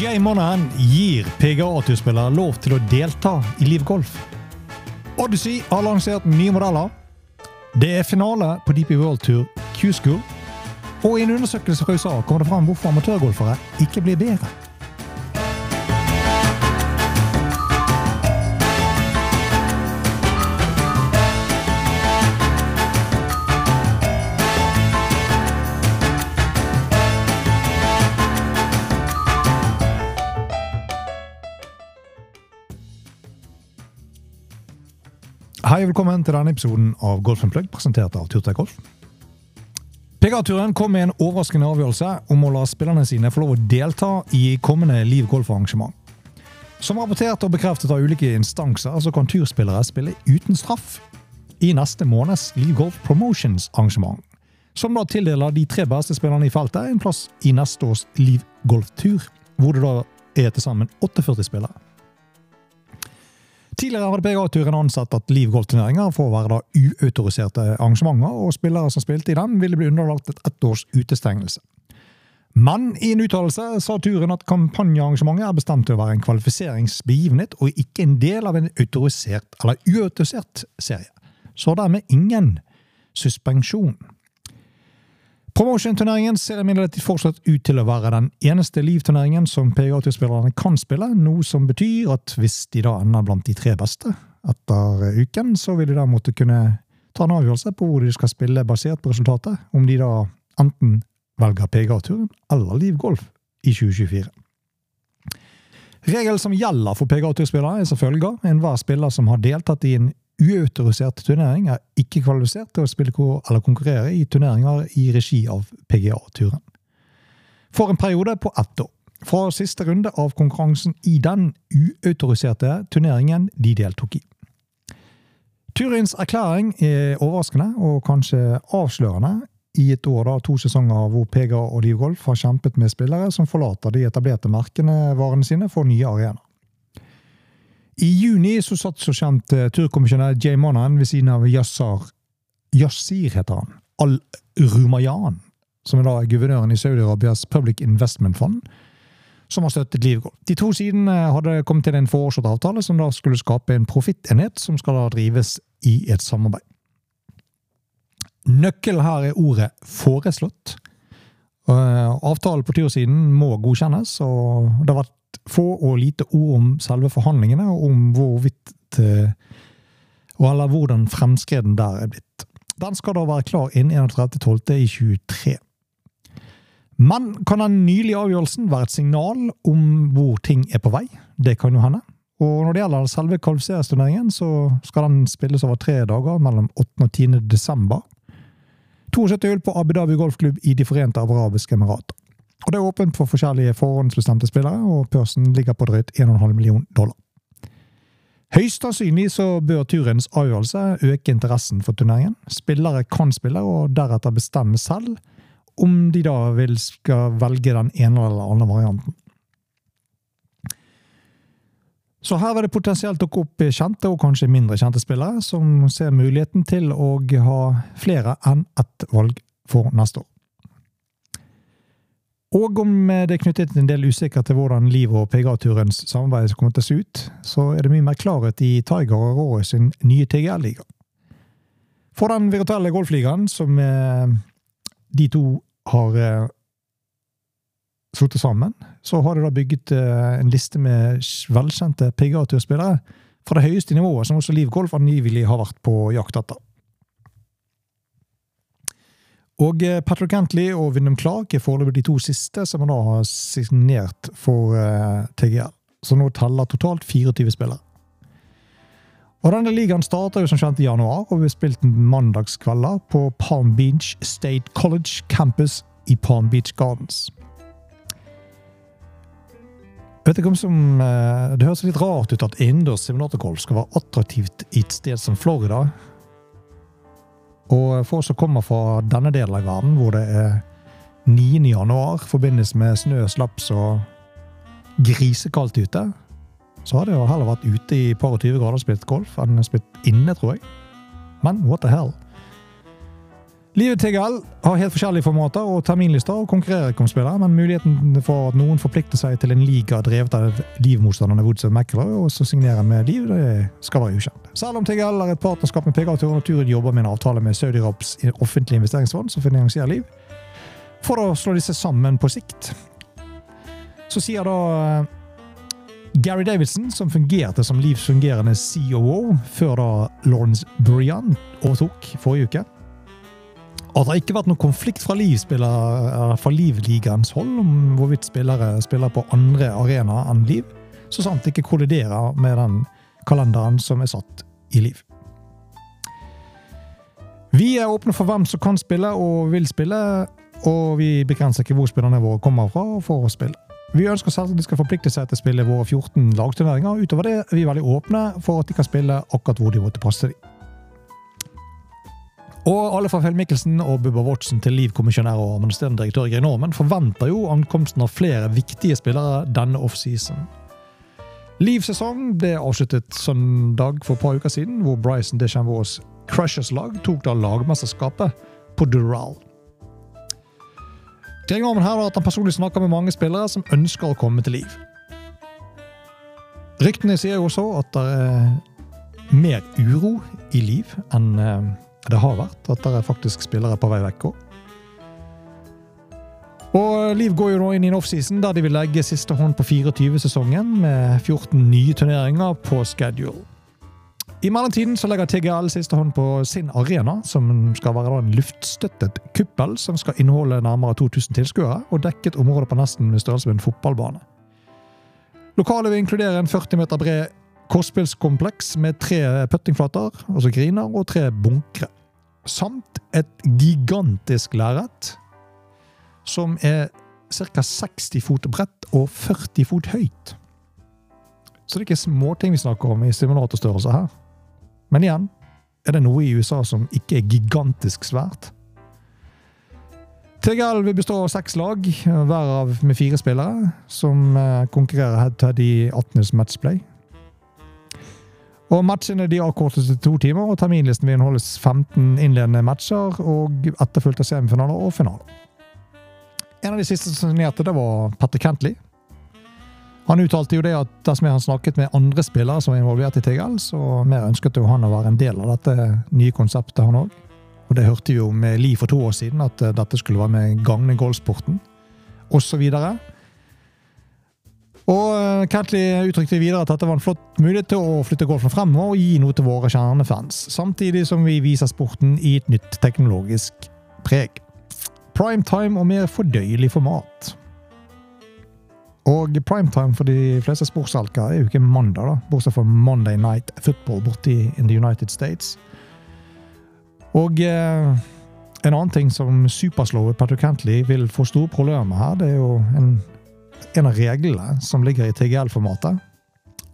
Jay Monahan gir PGA-turspillere lov til å delta i Liv Golf. Odyssey har lansert nye modeller. Det er finale på DP World Tour Q-School. Og i en undersøkelse fra USA kommer det fram hvorfor amatørgolfere ikke blir bedre. Hei og velkommen til denne episoden av Golf Plug, presentert av Turtek Golf. PGA-turen kom med en overraskende avgjørelse om å la spillerne sine få lov å delta i kommende Liv Golf-arrangement. Som rapportert og bekreftet av ulike instanser, så kan turspillere spille uten straff i neste måneds Liv Golf Promotions-arrangement. Som da tildeler de tre beste spillerne i feltet en plass i neste års Liv Golf-tur, hvor det da er til sammen 48 spillere. Tidligere hadde PGA-turen ansett at Liv golfturneringer for å være da uautoriserte arrangementer, og spillere som spilte i dem, ville bli underlagt et års utestengelse. Men i en uttalelse sa turen at kampanjearrangementet er bestemt til å være en kvalifiseringsbegivenhet og ikke en del av en autorisert eller uautorisert serie. Så dermed ingen suspensjon. Promotion-turneringen ser imidlertid fortsatt ut til å være den eneste Liv-turneringen som PGA-spillerne kan spille, noe som betyr at hvis de da ender blant de tre beste etter uken, så vil de da måtte kunne ta en avgjørelse på hvor de skal spille basert på resultatet, om de da enten velger PGA-turen eller Liv Golf i 2024. Regelen som gjelder for PGA-turspillere, er som følger. Enhver spiller som har deltatt i en uautorisert turnering, er ikke kvalifisert til å spille eller konkurrere i turneringer i regi av PGA-turen. For en periode på ett år. Fra siste runde av konkurransen i den uautoriserte turneringen de deltok i. Turins erklæring er overraskende og kanskje avslørende i et år da to sesonger hvor PGA og Liv Golf har kjempet med spillere som forlater de etablerte merkene varene sine for nye arenaer. I juni så satt så kjent uh, turkommisjonær Jay Monahan ved siden av Yassar Yassir, heter han. Al-Rumayan, som er da guvernøren i Saudi-Arabias Public Investment Fund, som har støttet Livgolf. De to sidene hadde kommet til en foreslått avtale som da skulle skape en profittenhet som skal da drives i et samarbeid. Nøkkelen her er ordet 'foreslått'. Uh, avtalen på tursiden må godkjennes, og det har vært få og lite ord om selve forhandlingene, og om hvorvidt Eller hvordan fremskreden der er blitt. Den skal da være klar innen 31.12. i 23. Men kan den nylige avgjørelsen være et signal om hvor ting er på vei? Det kan jo hende. Og når det gjelder selve kvalifiseringsturneringen, så skal den spilles over tre dager mellom 8. og 10. desember. 72 hull på Abu Dhabi golfklubb i De forente arabiske emirater. Og Det er åpent for forskjellige forhåndsbestemte spillere, og pørsen ligger på drøyt 1,5 million dollar. Høyst sannsynlig så bør turens avgjørelse øke interessen for turneringen. Spillere kan spille, og deretter bestemme selv om de da vil skal velge den ene eller andre varianten. Så her vil det potensielt dukke opp kjente og kanskje mindre kjente spillere, som ser muligheten til å ha flere enn ett valg for neste år. Og om det er knyttet en del usikkerhet til hvordan Liv og PGA-turens samarbeid kommer til å se ut, så er det mye mer klarhet i Tiger og Rory sin nye TGL-liga. For den virtuelle golfligaen, som de to har sluttet sammen, så har de da bygget en liste med velkjente PGA-turspillere fra det høyeste nivået, som også Liv Golf angivelig har vært på jakt etter. Og Patrick Gantley og Wyndham Clark er foreløpig de to siste som da har signert for uh, TGL. Så nå teller totalt 24 spillere. Og Denne ligaen starter jo som kjent i januar og blir spilt mandagskvelder på Palm Beach State College campus i Palm Beach Gardens. Vet du som, uh, Det høres litt rart ut at innendørs simulatorgolf skal være attraktivt i et sted som Florida, og for oss som kommer fra denne delen av verden, hvor det er 9. januar forbindes med snø, slaps og grisekaldt ute, så hadde jeg heller vært ute i par og 20 grader og spilt golf enn spilt inne, tror jeg. Men what the hell? Livet TGL har helt forskjellige formater og terminlister og konkurrerer ikke om spillere, men muligheten for at noen forplikter seg til en liga drevet av livmotstanderne Woods og McIlroy, og så signerer med liv, det skal være ukjent. Selv om TGL er et partnerskap med PGA Tour og Naturen jobber med en avtale med Saudi-Arabs offentlige investeringsfond som finansierer liv, for å slå disse sammen på sikt. Så sier da eh, Gary Davidson, som fungerte som Livs fungerende COO før da Lawrence Brian overtok forrige uke, at det har ikke vært noen konflikt fra Liv-spillere, fra Liv-ligaens hold om hvorvidt spillere spiller på andre arenaer enn Liv, så sant det ikke kolliderer med den kalenderen som er satt i Liv. Vi er åpne for hvem som kan spille og vil spille, og vi begrenser ikke hvor spillerne våre kommer fra for å spille. Vi ønsker selv at de skal forplikte seg til å spille våre 14 lagturneringer. Utover det er vi veldig åpne for at de kan spille akkurat hvor de måtte passe dem. Og alle fra Fjell Mikkelsen og Bubba Watson til Liv-kommisjonær og administrerende direktør Geir Norman forventer jo ankomsten av flere viktige spillere denne offseason. Livs sesong ble avsluttet søndag for et par uker siden, hvor Bryson DeChambeaus Crushers-lag tok da lagmesterskapet på Dural. Geir Norman hevder at han personlig snakker med mange spillere som ønsker å komme til Liv. Ryktene sier jo også at det er mer uro i Liv enn eh, det har vært at det er faktisk spillere på vei vekk òg. Og Liv går jo nå inn i en offseason der de vil legge siste hånd på 24-sesongen med 14 nye turneringer på schedule. I mellomtiden så legger TGL siste hånd på sin arena, som skal være en luftstøttet kuppel som skal inneholde nærmere 2000 tilskuere og dekket området område på nesten med størrelse med en fotballbane. Lokalet vil inkludere en 40 meter bred kortspillskompleks med tre puttingflater, altså griner, og tre bunkre. Samt et gigantisk lerret som er ca. 60 fot bredt og 40 fot høyt. Så det er ikke småting vi snakker om i simulatorstørrelse her. Men igjen, er det noe i USA som ikke er gigantisk svært? TGL vil bestå av seks lag, hver av med fire spillere, som eh, konkurrerer head-to-head i 18. matchplay. Og Matchene de avkortes til to timer, og terminlisten vil inneholdes 15 innledende matcher og etterfulgt av semifinaler og finaler. En av de siste som signerte, det var Petter Kentley. Han uttalte jo det at dersom han snakket med andre spillere som var involvert i TGL, så mer ønsket jo han å være en del av dette nye konseptet, han òg. Og det hørte vi jo med Li for to år siden, at dette skulle være med gagne golfsporten, osv. Og Catley eh, uttrykte videre at dette var en flott mulighet til å flytte golfen fremover og gi noe til våre kjernefans, samtidig som vi viser sporten i et nytt teknologisk preg. Primetime og mer fordøyelig format. Og primetime for de fleste sportsalker er jo ikke mandag, da, bortsett fra Monday Night Football borti in the United States. Og eh, en annen ting som superslået Patrick Cantley vil få store problemer med her, det er jo en en av reglene som ligger i TGL-formatet.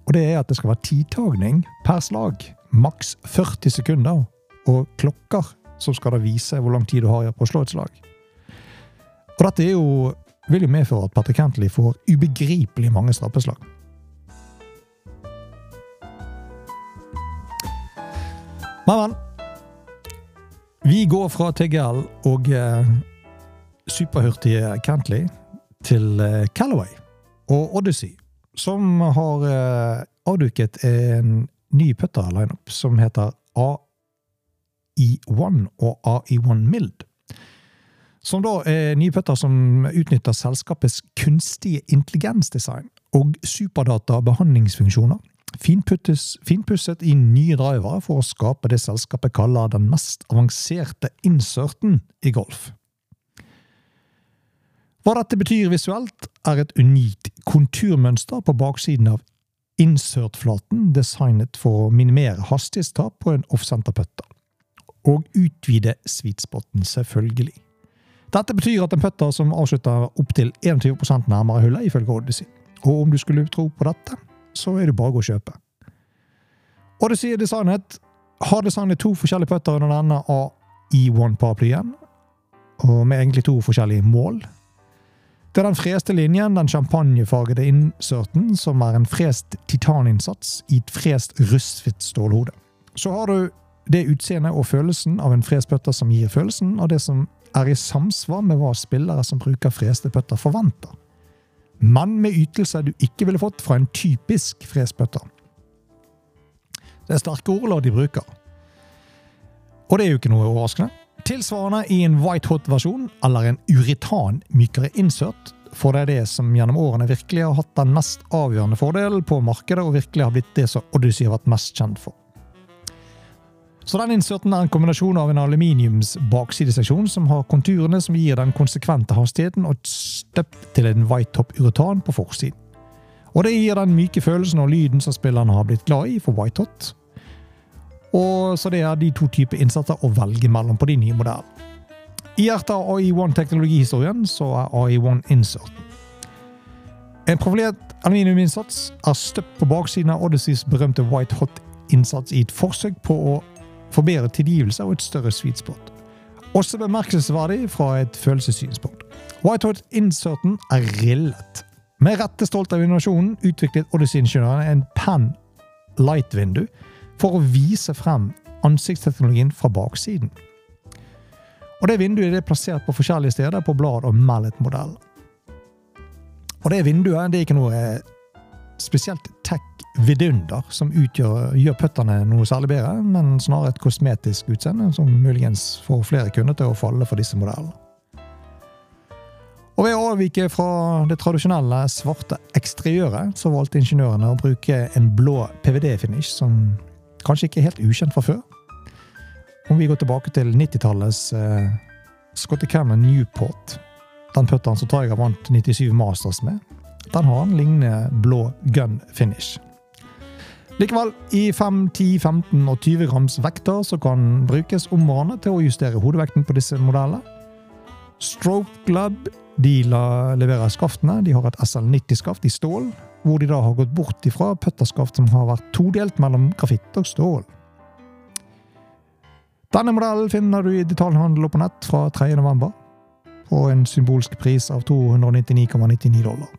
Og det er at det skal være tidtagning per slag. Maks 40 sekunder. Og klokker som skal da vise hvor lang tid du har på å slå et slag. Og dette jo, vil jo medføre at Patrick Hentley får ubegripelig mange strappeslag. Men, men. Vi går fra TGL og eh, superhurtige Kentley til eh, Callaway og Odyssey, som har eh, avduket en ny putter-lineup som heter AI1 og AI1 Mild. Som da er nye putter som utnytter selskapets kunstige intelligensdesign og superdata behandlingsfunksjoner. finpusset i nye drivere for å skape det selskapet kaller den mest avanserte inserten i golf. Hva dette betyr visuelt, er et unikt konturmønster på baksiden av insert-flaten designet for å minimere hastighetstap på en offcenter-putter. Og utvide sweetspoten, selvfølgelig. Dette betyr at en putter som avslutter opptil 21 nærmere hullet, ifølge Odyssey. Og om du skulle tro på dette, så er det bare å gå og kjøpe. Odyssey er designet, har designet to forskjellige putter under denne AI1-paraplyen, og med egentlig to forskjellige mål. Det er den freste linjen, den champagnefargede inserten, som er en frest titaninnsats i et frest rustfritt stålhode. Så har du det utseendet og følelsen av en frest putter som gir følelsen og det som er i samsvar med hva spillere som bruker freste putter, forventer. Men med ytelser du ikke ville fått fra en typisk frest putter. Det er sterke ordlag de bruker. Og det er jo ikke noe overraskende. Tilsvarende i en white hot-versjon, eller en uritan mykere insert, for det er det som gjennom årene virkelig har hatt den mest avgjørende fordelen på markedet, og virkelig har blitt det som Odyssey har vært mest kjent for. Så den inserten er en kombinasjon av en aluminiums baksideseksjon som har konturene som gir den konsekvente hastigheten, og et støpt til en white top uretan på forsiden. Og det gir den myke følelsen og lyden som spillerne har blitt glad i for white hot. Og så det er de to typer innsatser å velge mellom på de nye modellene. I hjertet av AI1-teknologihistorien så er AI1 insert. En profilert aluminiuminnsats er støpt på baksiden av Odysseys berømte White Hot-innsats i et forsøk på å forbedre tilgivelse og et større sweet spot. Også bemerkelsesverdig fra et følelsessynspunkt. White Hot-inserten er rillet. Med rette stolt av innovasjonen utviklet Odyssey-ingeniørene en pen light-vindu for å vise frem ansiktsteknologien fra baksiden. Og Det vinduet er plassert på forskjellige steder på blad- og mallet-modellen. Og det vinduet det er ikke noe spesielt tech vidunder som utgjør, gjør putterne noe særlig bedre, men snarere et kosmetisk utseende som muligens får flere kunder til å falle for disse modellene. Og Ved å avvike fra det tradisjonelle svarte eksteriøret, så valgte ingeniørene å bruke en blå PVD-finish, som kanskje ikke helt ukjent fra før. Om vi går tilbake til 90-tallets eh, Scotty Cameron Newport, den putteren som Tiger vant 97 Masters med, den har en lignende blå gun finish. Likevel, i 5, 10, 15 og 20 grams vekter så kan brukes om hverandre til å justere hodevekten på disse modellene. Stroke Glub leverer skaftene. De har et SL90-skaft i stål, hvor de da har gått bort ifra putterskaft som har vært todelt mellom grafitt og stål. Denne modellen finner du i detaljhandel og på nett fra 3. november, på en symbolsk pris av 299,99 dollar.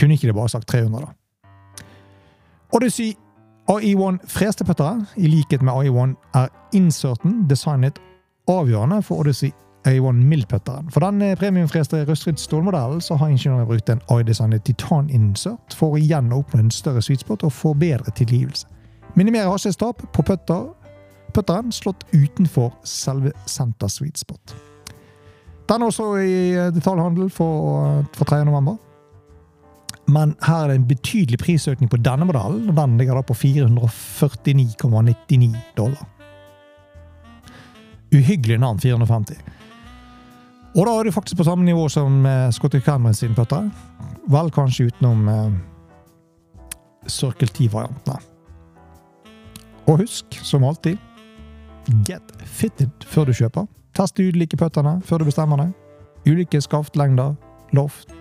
Kunne ikke det bare sagt 300, da? Odyssey AI1 freste puttere, i likhet med AI1, er inserten designet avgjørende for Odyssey AI1 Mill-putteren. For den premiumfreste rustfritt stålmodellen så har ingeniørene brukt en AI-designet titan-insert for å igjen oppnå en større sweet og få bedre tilgivelse. Minimere hastighetstap på putter, putteren slått utenfor selve senter sweet. Den er også i detaljhandel for, for 3. november. Men her er det en betydelig prisøkning på denne modellen, og den ligger da på 449,99 dollar. Uhyggelig navn, 450. Og da er du faktisk på samme nivå som eh, Scotty Cameron sine putter. Vel, kanskje utenom eh, Circle T-variantene. Og husk, som alltid, get fitted før du kjøper. Test de ulike puttene før du bestemmer deg. Ulike skaftlengder, loft,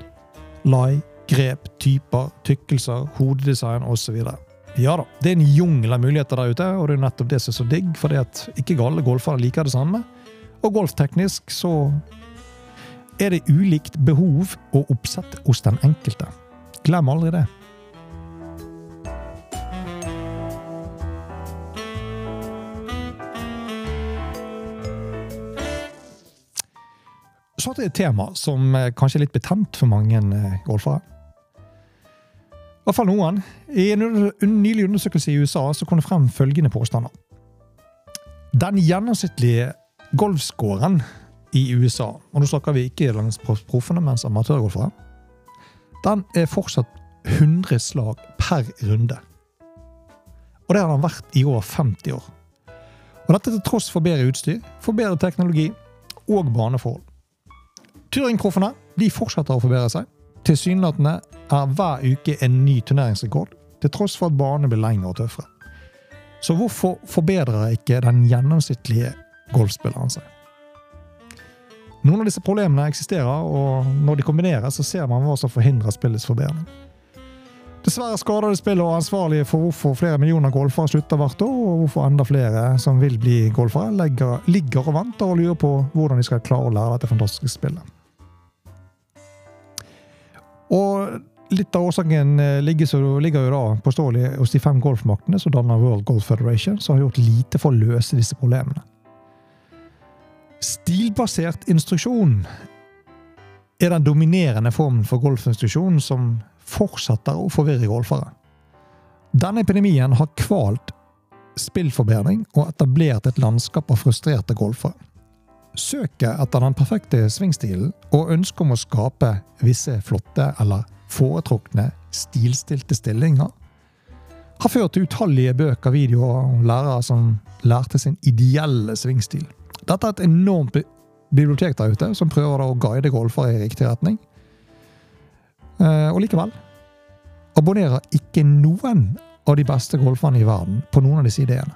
lie, grep, typer, tykkelser, hodedesign osv. Ja da, det er en jungel av muligheter der ute, og det er nettopp det som er så digg, fordi at ikke alle golfere liker det samme. Og golfteknisk så er det ulikt behov og oppsett hos den enkelte. Glem aldri det. Så til et tema som kanskje er litt betent for mange eh, golfere. I hvert fall noen. I en nylig undersøkelse i USA så kom det frem følgende påstander. Den gjennomsnittlige golfscoren i USA, og nå snakker vi ikke langs proffene, mens amatørgolfere, den er fortsatt 100 slag per runde. Og det har den vært i over 50 år. Og Dette til tross for bedre utstyr, for bedre teknologi og baneforhold. Turingproffene de fortsetter å forbedre seg. Tilsynelatende er hver uke en ny turneringsrekord, til tross for at banene blir lengre og tøffere. Så hvorfor forbedrer ikke den gjennomsnittlige golfspilleren seg? Noen av disse problemene eksisterer, og når de kombineres, så ser man hva som forhindrer spillets forbedring. Dessverre skader det spillet og ansvarlige for hvorfor flere millioner golfere slutter hvert år, og hvorfor enda flere som vil bli golfere, ligger og venter og lurer på hvordan de skal klare å lære dette fantastiske spillet. Og litt av årsaken eh, ligger, ligger jo da påståelig hos de fem golfmaktene som danner World Golf Federation, som har gjort lite for å løse disse problemene. Stilbasert instruksjon er den dominerende formen for golfinstruksjon som fortsetter å forvirre golfere. Denne epidemien har kvalt spillforbedring og etablert et landskap av frustrerte golfere. Søket etter den perfekte svingstilen og ønsket om å skape visse flotte eller foretrukne stilstilte stillinger har ført til utallige bøker, videoer og lærere som lærte sin ideelle svingstil. Dette er et enormt bibliotek der ute som prøver å guide golfere i riktig retning. Eh, og likevel abonnerer ikke noen av de beste golferne i verden på noen av disse ideene.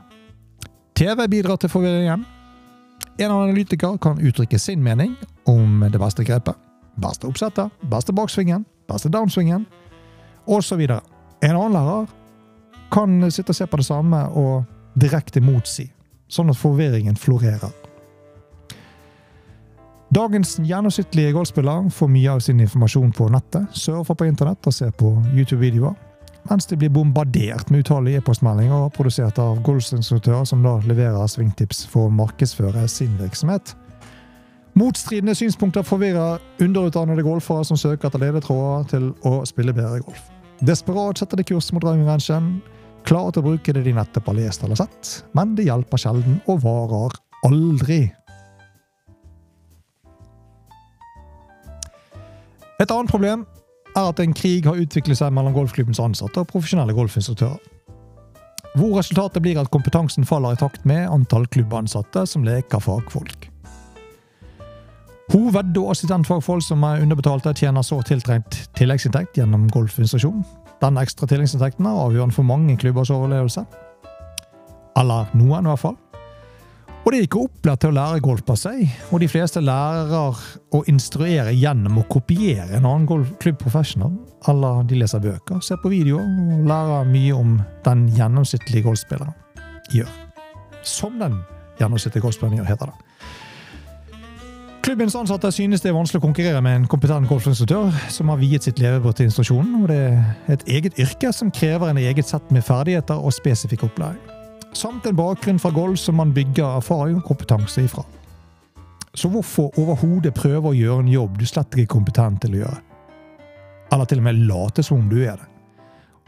TV bidrar til forvirringen. En analytiker kan uttrykke sin mening om det beste grepet, beste oppsettet, beste baksvingen, beste downsvingen osv. En annen lærer kan sitte og se på det samme og direkte motsi, sånn at forvirringen florerer. Dagens gjennomsnittlige golfspiller får mye av sin informasjon på nettet, surfer på internett og ser på YouTube-videoer, mens de blir bombardert med utallige e-postmeldinger produsert av golfinstruktører som da leverer svingtips for å markedsføre sin virksomhet. Motstridende synspunkter forvirrer underutdannede golfere som søker etter ledetråder til å spille bedre golf. Desperat setter de kurs mot driving klare til å bruke det de nettopp har lest eller sett, men det hjelper sjelden og varer aldri. Et annet problem er at en krig har utviklet seg mellom golfklubbens ansatte og profesjonelle golfinstruktører. Hvor resultatet blir at kompetansen faller i takt med antall klubbansatte som leker fagfolk. Hoved- og assistentfagfolk som er underbetalte, tjener så tiltrengt tilleggsinntekt gjennom golfinstruksjon. Den ekstra tilleggsinntekten er avgjørende for mange klubbers overlevelse. Eller noen, i hvert fall. Og de er ikke opplært til å lære golf på seg, og de fleste lærer å instruere gjennom å kopiere en annen golfklubb professional, eller de leser bøker, ser på videoer og lærer mye om den gjennomsnittlige golfspilleren gjør. Som den gjennomsnittlige golfspilleren gjør, heter det. Klubbens ansatte synes det er vanskelig å konkurrere med en kompetent golfinstruktør som har viet sitt levebrød til instruksjonen, og det er et eget yrke som krever en eget sett med ferdigheter og spesifikk opplæring samt en bakgrunn fra golf som man bygger erfaring og kompetanse ifra. Så hvorfor overhodet prøve å gjøre en jobb du slett ikke er kompetent til å gjøre? Eller til og med late som om du er det?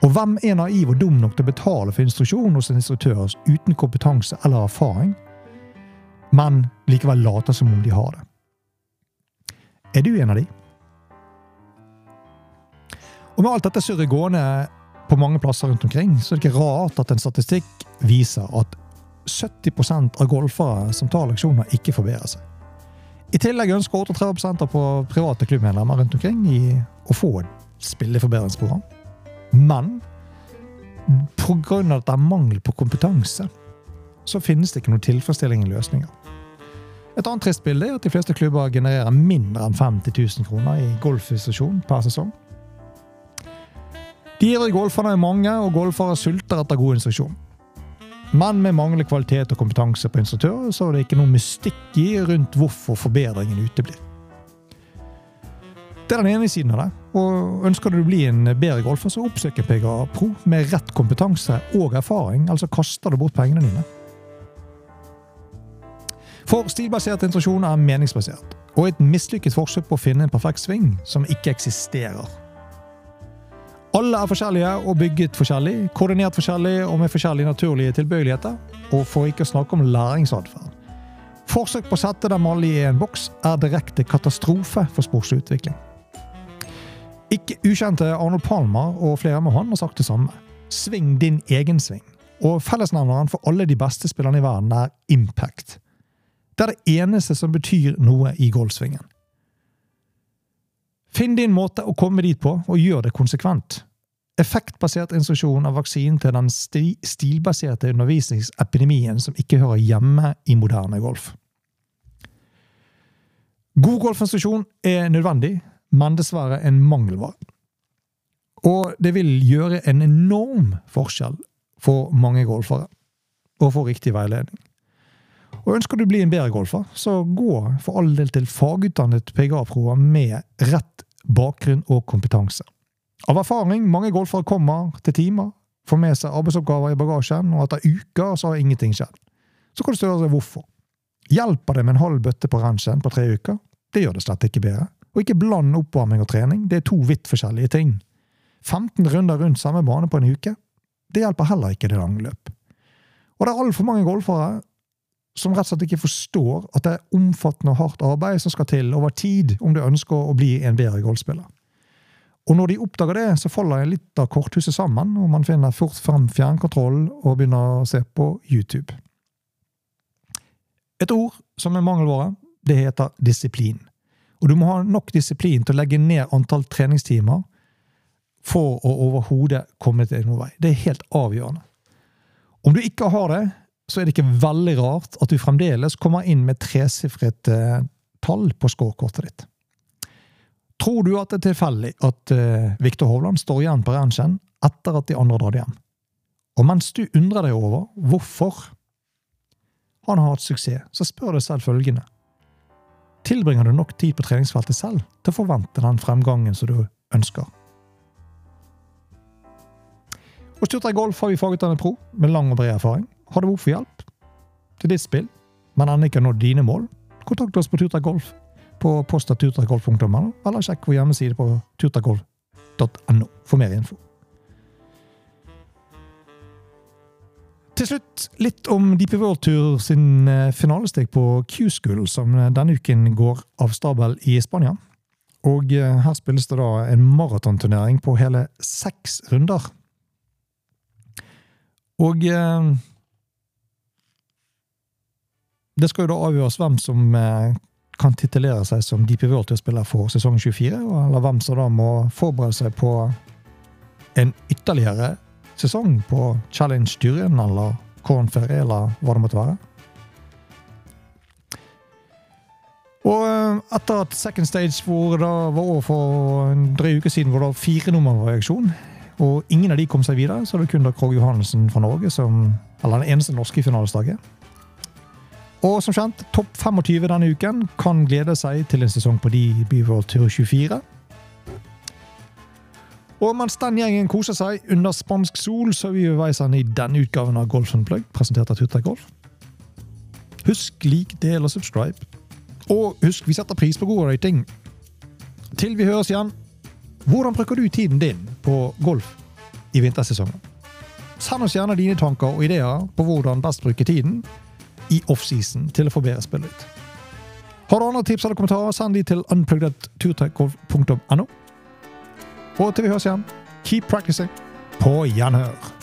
Og hvem er naiv og dum nok til å betale for instruksjon hos en instruktør uten kompetanse eller erfaring, men likevel later som om de har det? Er du en av de? Og med alt dette surret gående på mange plasser rundt omkring, så er det ikke rart at en statistikk viser at 70% av golfere som tar leksjoner, ikke forbedrer seg. I tillegg ønsker 38% av private klubbmedlemmer rundt omkring i å få et spilleforbedringsprogram. Men pga. at det er mangel på kompetanse, så finnes det ikke noen tilfredsstillende løsninger. Et annet trist bilde er at de fleste klubber genererer mindre enn 50 000 kroner i golfinstitusjon per sesong. De ivrige golferne er mange, og golfere sulter etter god instruksjon. Men med manglende kvalitet og kompetanse på instruktør, så er det ikke noe mystikk i rundt hvorfor forbedringen uteblir. Det er den ene siden av det. Og Ønsker du å bli en bedre golfer, så oppsøk PGA Pro med rett kompetanse og erfaring, altså kaster du bort pengene dine. For stilbasert instruksjon er meningsbasert, og et mislykket forsøk på å finne en perfekt sving som ikke eksisterer. Alle er forskjellige og bygget forskjellig, koordinert forskjellig og med forskjellige naturlige tilbøyeligheter. Og for ikke å snakke om læringsatferd. Forsøk på å sette dem alle i en boks er direkte katastrofe for sportsutvikling. Ikke ukjente Arnold Palmer og flere med han har sagt det samme. Sving din egen sving. Og fellesnevneren for alle de beste spillerne i verden er impact. Det er det eneste som betyr noe i golfsvingen. Finn din måte å komme dit på, og gjør det konsekvent. Effektbasert instruksjon av vaksinen til den stilbaserte undervisningsepidemien som ikke hører hjemme i moderne golf. God golfinstruksjon er nødvendig, men dessverre en mangelvare. Og det vil gjøre en enorm forskjell for mange golfere å få riktig veiledning. Og Ønsker du å bli en bedre golfer, så gå for all del til fagutdannet PGA-program med rett bakgrunn og kompetanse. Av erfaring, mange golfere kommer til timer, får med seg arbeidsoppgaver i bagasjen, og etter uker så har ingenting skjedd. Så kan du spørre seg hvorfor. Hjelper det med en halv bøtte på ranchen på tre uker? Det gjør det slett ikke bedre. Og ikke bland oppvarming og trening, det er to vidt forskjellige ting. 15 runder rundt samme bane på en uke, det hjelper heller ikke det lange løp. Og det er altfor mange golfere som rett og slett ikke forstår at det er omfattende og hardt arbeid som skal til over tid om du ønsker å bli en bedre golfspiller. Og når de oppdager det, så faller litt av korthuset sammen, og man finner fort frem fjernkontrollen og begynner å se på YouTube. Et ord som er mangelvare, det heter disiplin. Og du må ha nok disiplin til å legge ned antall treningstimer for å overhodet komme til noen vei. Det er helt avgjørende. Om du ikke har det, så er det ikke veldig rart at du fremdeles kommer inn med tresifret eh, tall på scorekortet ditt. Tror du at det er tilfeldig at uh, Viktor Hovland står igjen på ranchen etter at de andre drar hjem? Og mens du undrer deg over hvorfor han har hatt suksess, så spør deg selv følgende. Tilbringer du nok tid på treningsfeltet selv til å forvente den fremgangen som du ønsker? Hos Turtreik Golf har vi fagutdannet pro med lang og bred erfaring. Har du behov for hjelp til ditt spill, men ennå ikke nådd dine mål? Kontakt oss på Turtreik Golf på posta.turtreikgolf.no, eller sjekk vår hjemmeside på turtreikgolf.no for mer info. Til slutt litt om Deep World Tour sin eh, finalesteg på Q-School, som denne uken går av stabel i Spania. Og eh, her spilles det da en maratonturnering på hele seks runder. Og eh, det skal jo da avgjøres hvem som eh, kan titulere seg som DP World Tour-spiller for sesong 24, eller hvem som da må forberede seg på en ytterligere sesong på Challenge Dyrien eller Corn Ferry, eller hva det måtte være. Og eh, etter at second stage hvor det var over for en drøy uke siden, hvor var fire nummer var i auksjon, og ingen av de kom seg videre, så er det kun da Krog Johannessen fra Norge som Eller den eneste norske i finalestaget. Og som kjent, topp 25 denne uken kan glede seg til en sesong på de World Tour 24. Og mens den gjengen koser seg under spansk sol, så er vi ved veis ende i denne utgaven av Golf Unplugged, presentert av Tutta Golf. Husk, lik, del og subscribe. Og husk, vi setter pris på god rating. Til vi høres igjen, hvordan bruker du tiden din på golf i vintersesongen? Send oss gjerne dine tanker og ideer på hvordan best bruke tiden i offseason til å få bedre spill ut. Har du andre tips eller kommentarer, send de til unpluggedturtrekkgolf.no. Og til vi høres igjen, keep practicing. På gjenhør.